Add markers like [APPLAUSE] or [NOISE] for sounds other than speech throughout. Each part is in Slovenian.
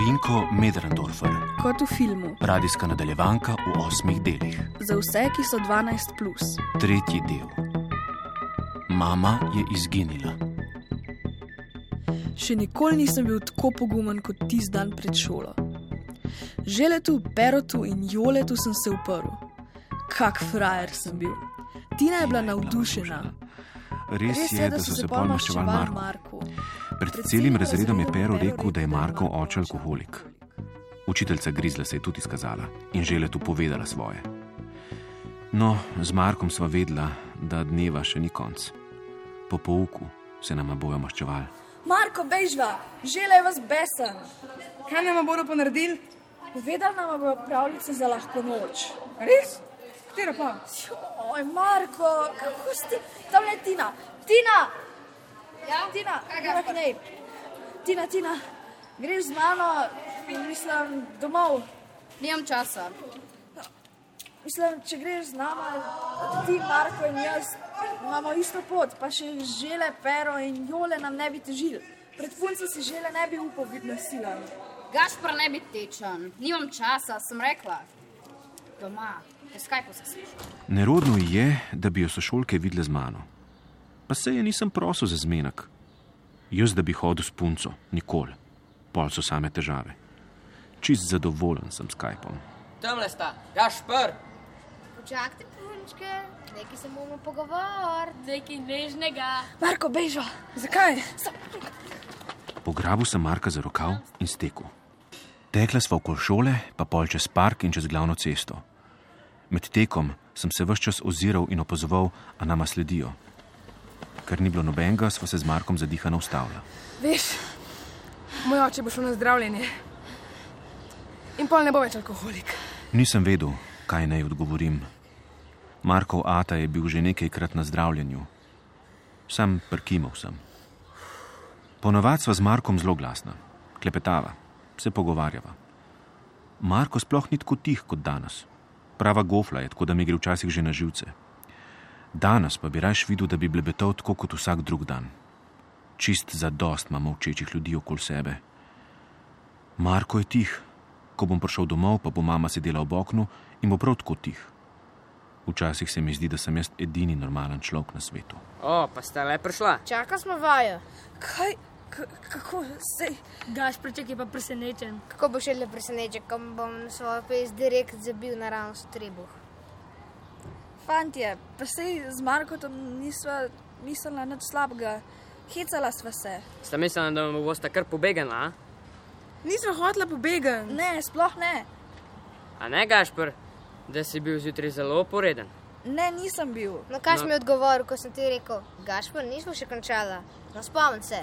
Vinko Medrendorfer, kot v filmu, radijska nadaljevanka v osmih delih. za vse, ki so 12. Plus. Tretji del. Mama je izginila. Še nikoli nisem bil tako pogumen kot tisti dan pred šolo. Želetu, Berotu in Joletu sem se uprl. Kak frajer sem bil. Tina je bila navdušena. Res, je, da so se pol maščevali Marko. Marku. Pred celim razredom je Pero rekel, da je Marko oče alkoholik. Učiteljica Grizla se je tudi izkazala in želetu povedala svoje. No, z Markom sva vedela, da dneva še ni konc. Po pouku se nama bojo maščevali. Marko, bežva, žele je vas besen. Kaj nam bodo ponaredili? Povedal nam bo pravljice za lahko noč. Res? Katero pa? Oj, Marko, kako ste tam je Tina? Tina! Ja, Tina, gremo k njej. Tina, Tina, greš z mano, mislim, domov. Nimam časa. Mislim, če greš z nama, ti, Marko in jaz, imamo isto pot, pa še žele, pero in jole nam ne bi težili. Pred punco si žele ne bi upal biti nasilen. Gašpar ne bi tečen, nimam časa, sem rekla. Doma, po Skypu se sliši. Nerodno je, da bi jo sošolke videle z mano. Pa se je nisem prosil za zmenek. Jaz, da bi hodil s punco, nikoli. Pol so same težave. Čist zadovoljen sem s Skypom. Tamle sta, Gašpr, Počakajte, punčke, nekaj se bomo pogovorili. Nekaj nežnega. Marko, bežva. Zakaj? Pograbil sem Marka za rokav in stekel. Tekla sva okoli šole, pa pol čez park in čez glavno cesto. Med tekom sem se vse čas oziral in opazoval, a nama sledijo. Ker ni bilo nobenega, sva se z Markom zadihano ustavila. Veš, moj oče bo šel na zdravljenje. In pol ne bo več alkoholik. Nisem vedel, kaj naj odgovorim. Markov ata je bil že nekajkrat na zdravljenju. Sam prkimal sem. Ponovadi sva z Markom zelo glasna, klepetava, se pogovarjava. Marko sploh ni tako tih kot danes. Prava gofla je, tako da mi gre včasih že na živce. Danes pa bi raje videl, da bi blebetal tako kot vsak drug dan. Čist za dost imamo učečih ljudi okoli sebe. Marko je tih, ko bom prišel domov, pa bo mama sedela ob oknu in bo prav tako tih. Včasih se mi zdi, da sem jaz edini normalen človek na svetu. o, pa sta le prišla. Čaka smo vajo. Kaj, K kako se. Gašprček je pa presenečen. Kako bo še le presenečen, ko bom svojo pes direkt zabil naravnost trebuh. Fantje, pa sej z Markotom nisva mislila nič slabega. Hecala sva se. Sta mislila, da me bosta kar pobegala, a? Nismo hotela pobegati. Ne, sploh ne. A ne, Gašpr, da si bil zjutraj zelo poreden. Ne, nisem bil. No, kaj No. no. mi je odgovoril, ko sem ti rekel, Gašpor, nismo še končala. No, spomnim se.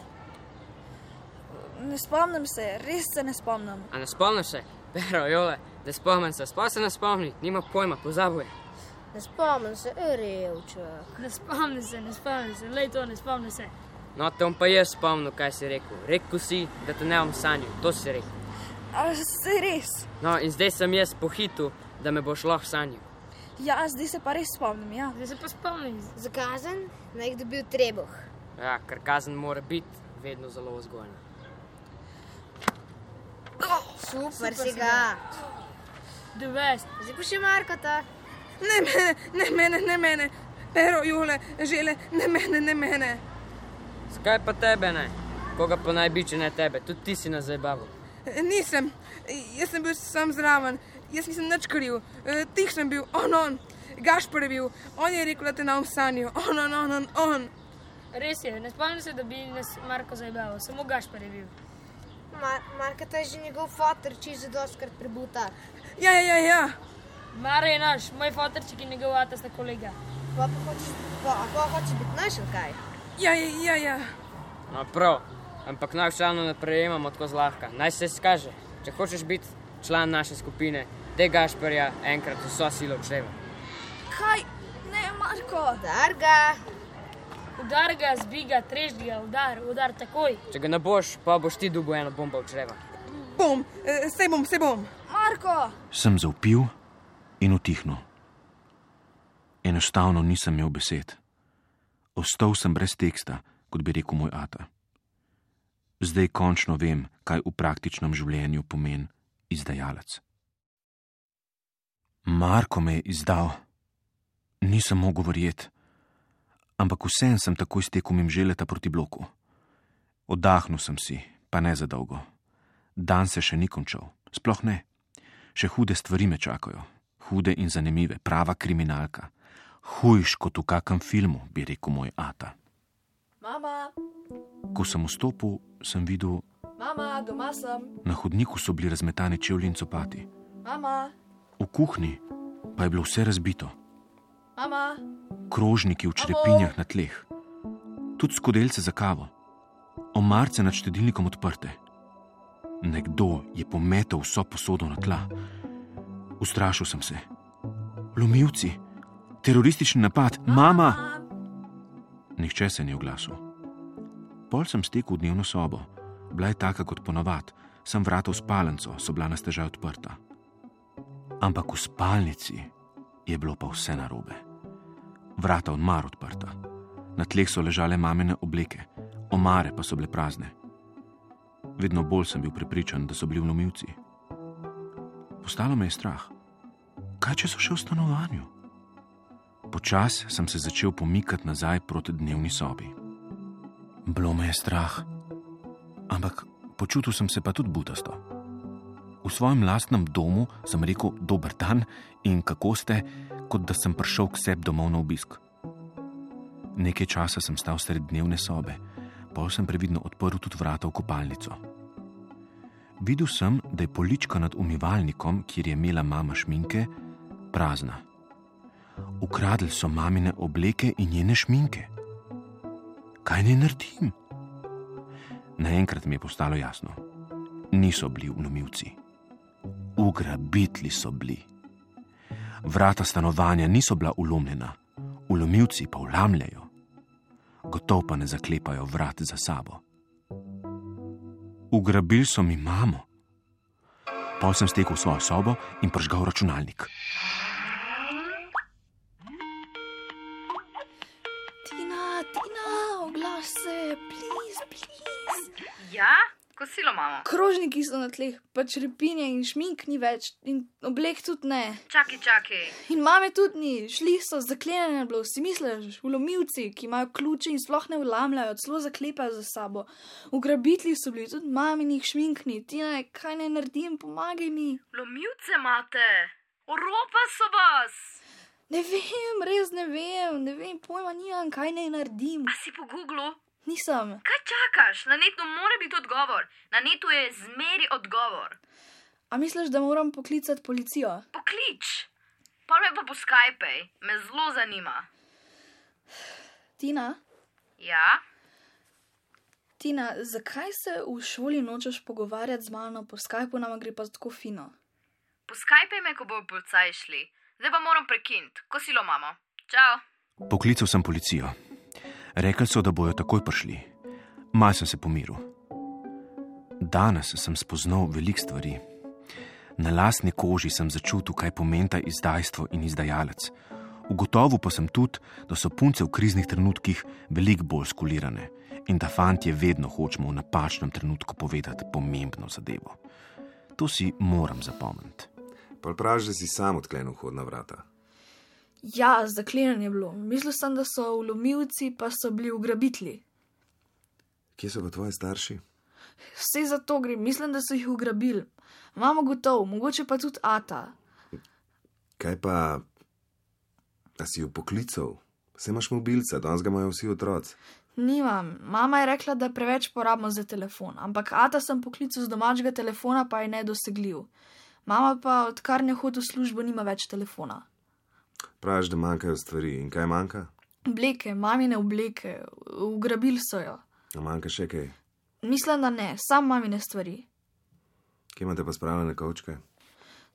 Ne spomnim se, res se ne spomnim. A ne spomniš se? Pero, jole, da spomnim se, sploh se ne spomni, nima pojma, pozabil je. Ne spomnim se, revček. Ne spomni se, ne spomni se, le to, ne spomni se. No, te bom pa jaz spomnil, kaj si rekel. Rekel si, da te ne bom sanjal, to si rekel. A se res? No, in zdaj sem jaz pohitil, da me boš lahko sanjal. Ja, zdaj se pa res spomnim. Ja. Zdaj se pa spomni. Za kazen naj jih dobil trebuh. Ja, ker kazen mora biti vedno zelo vzgojna. Super, Super si ga. Dovest. Zdaj pa še Markota. Ne mene, ne mene, ne mene. Pero, jule, žele, ne mene, ne mene. Zakaj pa tebe ne? Koga pa naj bi, če ne tebe? Tudi ti si nas zabaval. Nisem, jaz sem bil sam zraven, jaz nisem nič kriv. E, Tih sem bil, on, on. Gašpor je bil, on je rekel, da te nam sanjajo, on, on, on, on, on. Res je, ne spomnim se, da bi nas Marko zabaval, samo Gašpar je bil. Mar Markota je že njegov fotor, če je zadoskrat prebuta. Ja, ja, ja, ja. Mare je naš, moj fotorček in njegov ata sta kolega. Pa pa hočeš, pa, pa hočeš biti naš ali kaj? Ja, ja, ja, ja. No, prav, ampak naj članov ne prejemamo tako zlahka. Naj se skaže, če hočeš biti član naše skupine, te Gašperja enkrat vso silo čeva. Kaj? Ne, Marko. Darga. Udar ga, zbiga, trež ga, udar, udar takoj. Če ga ne boš, pa boš ti dubo eno bombo v čreva. Bom, se bom, se bom. Marko. Sem zaupil in utihnil. Enostavno nisem imel besed. Ostal sem brez teksta, kot bi rekel moj ata. Zdaj končno vem, kaj v praktičnem življenju pomeni izdajalec. Marko me je izdal. Nisem mogel verjeti, ampak vsem sem takoj stekel mim želeta proti bloku. Oddahnil sem si, pa ne za dolgo. Dan se še ni končal, sploh ne. Še hude stvari me čakajo, hude in zanimive, prava kriminalka. Hujš kot v kakem filmu, bi rekel moj ata. Mama, Ko sem vstopil, sem videl, mama, doma sem. na hodniku so bili razmetani čevlji in copati, Mama, v kuhinji pa je bilo vse razbito, mama, krožniki v črepinjah na tleh, tudi skodelce za kavo, omarce nad štedilnikom odprte. Nekdo je pometel vso posodo na tla. Ustrašil sem se. Lomilci, teroristični napad, mama! Nihče se ni oglasil. Pol sem stekel v dnevno sobo, bila je taka kot ponovadi, sem vrata v spalnico, so bila na stežaj odprta. Ampak v spalnici je bilo pa vse narobe. Vrata odmar odprta, na tleh so ležale mamine obleke, omare pa so bile prazne. Vedno bolj sem bil prepričan, da so bili vlomilci. Postalo me je strah. Kaj če so še v stanovanju? Počas sem se začel pomikati nazaj proti dnevni sobi. Bilo me je strah, ampak počutil sem se pa tudi butasto. V svojem lastnem domu sem rekel dober dan in kako ste, kot da sem prišel k sebi domov na obisk. Nekaj časa sem stal sred dnevne sobe, pol sem previdno odprl tudi vrata v kopalnico. Videl sem, da je polička nad umivalnikom, kjer je imela mama šminke, prazna. Ukradli so mamine obleke in njene šminke. Kaj naj naredim? Naenkrat mi je postalo jasno. Niso bili vlomilci. Ugrabitli so bili. Vrata stanovanja niso bila ulomljena, vlomilci pa vlamljajo. Gotovo pa ne zaklepajo vrat za sabo. Ugrabili so mi mamo. Pol sem stekel v svojo sobo in pržgal računalnik. Tina, Tina, oglaš se, please, please. Ja, kosilo imamo. Krožniki so na tleh, pač repinje in šmink ni več, in oblek tudi ne. Čakaj, čakaj. In mame tudi ni, šli so zaklenjene, bilo si misliš, ulomilci, ki imajo ključe in sploh ne vlamljajo, celo zaklepajo za sabo. Ugrabitli so bili tudi maminih šminkni, Tina, kaj naj naredim, pomagaj mi. Lomilce imate, Oropa so vas. Ne vem, res ne vem, ne vem, pojma nimam, kaj naj naredim. A si po Googlu? Nisem. Kaj čakaš? Na netu mora biti odgovor. Na netu je zmeri odgovor. A misliš, da moram poklicati policijo? Poklič. Pa me pa po Skype, me zelo zanima. Tina, Ja, Tina, zakaj se v šoli nočeš pogovarjati z mano po Skypu, nam gre pa tako fino? po Skype me, ko bo policaj šli. Zdaj pa moram prekiniti, kosilo imamo. Čau. Poklical sem policijo. Rekli so, da bojo takoj prišli. Mal sem se pomiril. Danes sem spoznal veliko stvari. Na lastni koži sem začutil, kaj pomenta izdajstvo in izdajalec. Ugotovil pa sem tudi, da so punce v kriznih trenutkih veliko bolj skulirane in da fantje vedno hočemo v napačnem trenutku povedati pomembno zadevo. To si moram zapomniti. Pa praviš, da si sam odklenil vhodna vrata. Ja, zaklenjen je bilo. Mislil sem, da so vlomilci, pa so bili ugrabitli. Kje so pa tvoji starši? Vse za to gre, mislim, da so jih ugrabili. Mama gotov, mogoče pa tudi Ata. Kaj pa, da si jo poklical? Vse imaš mobilca, danes ga imajo vsi otroci. Nimam. Mama je rekla, da preveč porabimo za telefon, ampak Ata sem poklical z domačega telefona, pa je nedosegljiv. Mama pa, odkar ne hodi v službo, nima več telefona. Praviš, da manjkajo stvari in kaj manjka? Obleke, mamine obleke, ugrabili so jo. A manjka še kaj? Mislim, da ne, sam mamine stvari. Kje imate pa spravljene kavčke?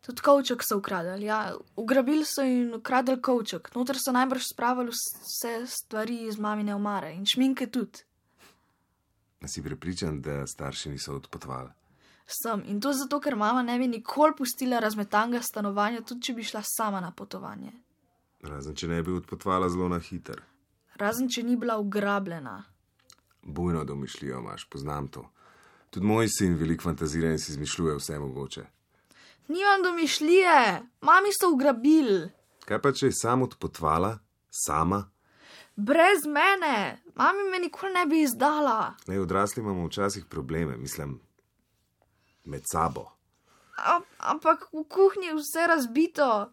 Tudi kovček so ukradli, ja, ugrabili so in ukradli kovček. Noter so najbrž spravili vse stvari iz mamine omare in šminke tudi. A si prepričan, da starši niso odpotovali? Sem in to zato, ker mama ne bi nikoli pustila razmetanga stanovanja, tudi če bi šla sama na potovanje. Razen če ne bi odpotovala zelo na hiter. Razen če ni bila ugrabljena. Bujno domišljijo imaš, poznam to. Tudi moj sin veliko fantazira in si izmišljuje vse mogoče. Nimam domišljije, mami so ugrabili. Kaj pa če je sam odpotvala, sama? Brez mene, mami me nikoli ne bi izdala. Ne, odrasli imamo včasih probleme, mislim, med sabo. A, ampak v kuhinji je vse razbito.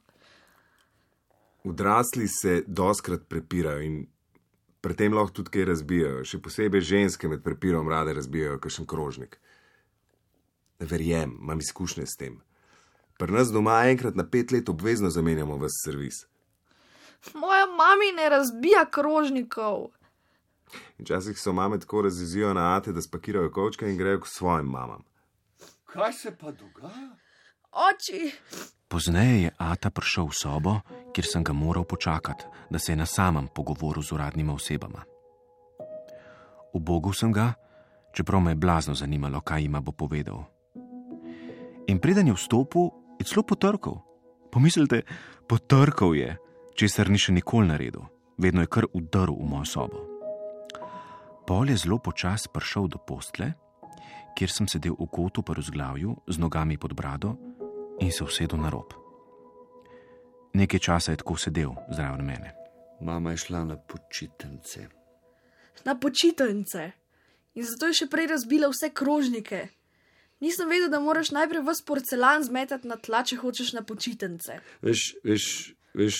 Odrasli se doskrat prepirajo in pri tem lahko tudi kaj razbijajo. Še posebej ženske med prepirom rade razbijajo kakšen krožnik. Verjem, imam izkušnje s tem. Pri nas doma enkrat na pet let obvezno zamenjamo v servis. Moja mami ne razbija krožnikov. In Včasih so mame tako razizijo na ate, da spakirajo kočke in grejo k svojim mamam. Kaj se pa dogaja? Oči, Pozneje je Ata prišel v sobo, kjer sem ga moral počakati, da se je na samem pogovoril z uradnimi osebama. Ubogel sem ga, čeprav me je blazno zanimalo, kaj ima bo povedal. In preden je vstopil, je celo potrkal. Pomislite, potrkal je, česar ni še nikoli naredil, vedno je kar udaril v mojo sobo. Pol je zelo počas prišel do postle, kjer sem sedel v kotu po razglavju, z nogami pod brado in se usedel na rob. Nekaj časa je tako sedel zraven mene. Mama je šla na počitnice. na počitnice. In zato je še prej razbila vse krožnike. Nisem vedel, da moraš najprej vse porcelan zmetati na tla, če hočeš na počitnice. Veš, veš, veš,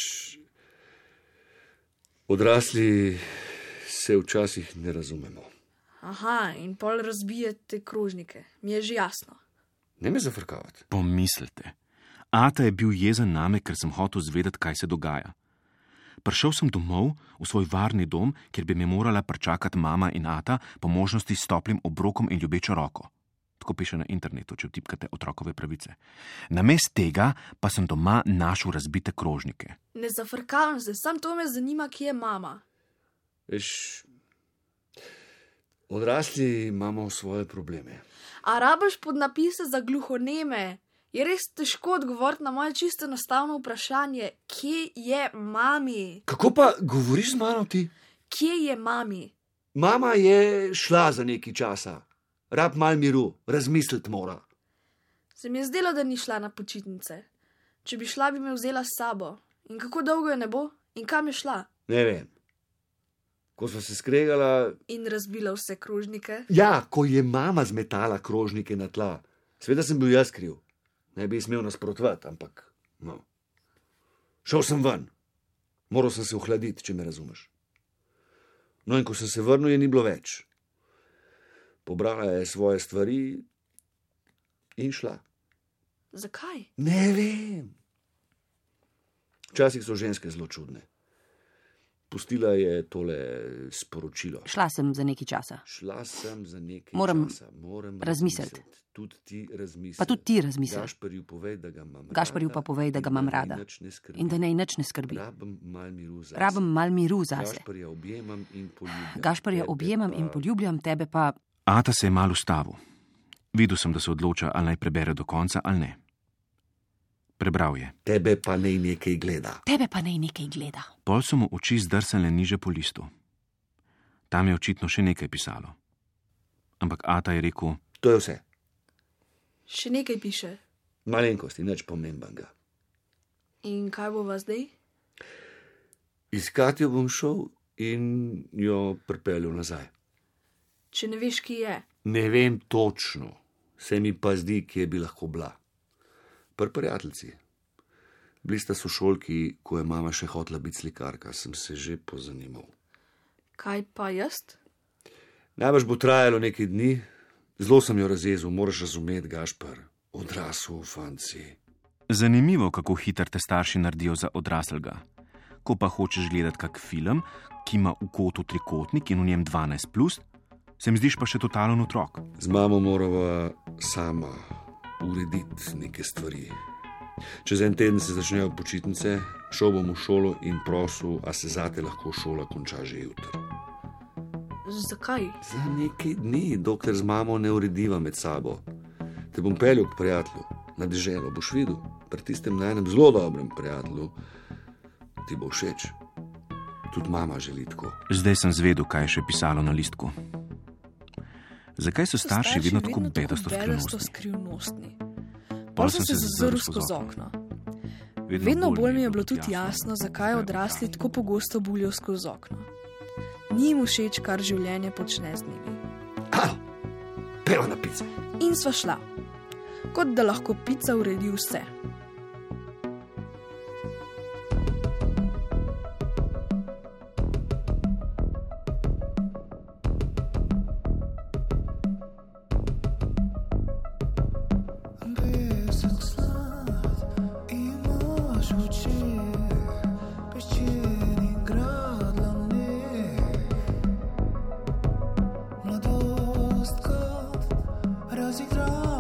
odrasli se včasih ne razumemo. Aha, in pol razbijete krožnike. Mi je že jasno. Ne me zafrkavati. Pomislite, Ata je bil jezen name, ker sem hotel zvedeti, kaj se dogaja. Prišel sem domov, v svoj varni dom, kjer bi me morala pričakati mama in Ata, po možnosti s toplim obrokom in ljubečo roko. Tako piše na internetu, če vtipkate otrokove pravice. Namest tega pa sem doma našel razbite krožnike. Ne zafrkavam se, sam to me zanima, kje je mama. Veš, odrasli imamo svoje probleme. A rabaš pod napise za gluhoneme? Je res težko odgovoriti na moje čisto enostavno vprašanje, kje je mami? Kako pa govoriš z mano ti? Kje je mami? Mama je šla za nekaj časa. Rab mal miru, razmisliti mora. Se mi je zdelo, da ni šla na počitnice. Če bi šla, bi me vzela s sabo. In kako dolgo je ne bo? In kam je šla? Ne vem. Ko smo se skregala, In razbila vse krožnike. ja, ko je mama zmetala krožnike na tla, seveda sem bil jaz kriv. Ne bi smel nasprotovati, ampak no. Šel sem ven, moral sem se ohladiti, če me razumeš. No, in ko sem se vrnil, je ni bilo več. Pobrala je svoje stvari in šla. Zakaj? Ne vem. Včasih so ženske zelo čudne. Pustila je tole sporočilo. Šla sem za nekaj časa. Šla sem za nekaj Moram časa. Moram razmisliti. Tudi ti razmisli. Pa tudi ti razmisli. Gašparju povej, da ga imam Gašparju pa povej, da ga imam rada. In da naj nič ne skrbi. Rabim mal miru zase. Rabim mal miru zase. Gašparja objemam in poljubljam. Gašparja Tebe objemam in pa- poljubljam, tebe pa. Ata se je malo ustavil. Videl sem, da se odloča, ali naj prebere do konca ali ne. Prebral je. Tebe pa naj nekaj gleda. Tebe pa naj nekaj gleda. Pol so mu oči zdrsale niže po listu. Tam je očitno še nekaj pisalo. Ampak Ata je rekel: To je vse. Še nekaj piše. Malenkosti, nič pomembenega. In kaj bo vas zdaj? Iskat jo bom šel in jo pripeljal nazaj. Če ne veš, ki je. Ne vem točno, se mi pa zdi, kje bi lahko bila. Pri prijateljici. Bili sta sošolki, ko je mama še hotela biti slikarka, sem se že pozanimal. Kaj pa jaz? Najbrž bo trajalo nekaj dni, zelo sem jo razjezil, moraš razumeti, Gašpar, odrasel v fanci. Zanimivo, kako hitro te starši naredijo za odraslega. Ko pa hočeš gledati kak film, ki ima v kotu trikotnik in v njem 12, plus, se mi zdiš pa še totalen otrok. Z mamo morava sama urediti neke stvari. Čez en teden se začnejo počitnice, šel bom v šolo in prosil, a se zate lahko šola konča že jutri. Zakaj? Za nekaj dni, dokler z mamo ne urediva med sabo. Te bom peljal k prijatelju, na deželo boš videl, pri tistem najnem zelo dobrem prijatelju. Ti bo všeč. Tudi mama želi tako. Zdaj sem zvedel, kaj je še pisalo na listku. Zakaj so starši vedno tako bedasto skrivnostni? Pol sem se zazrl skozi okno. Vedno bolj mi je bilo tudi jasno, zakaj odrasli tako pogosto bulijo skozi okno. Ni jim všeč, kar življenje počne z njimi. [COUGHS] Peva na pice. In sva šla, kot da lahko pica uredi vse. music draw.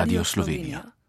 Radio Slovenija.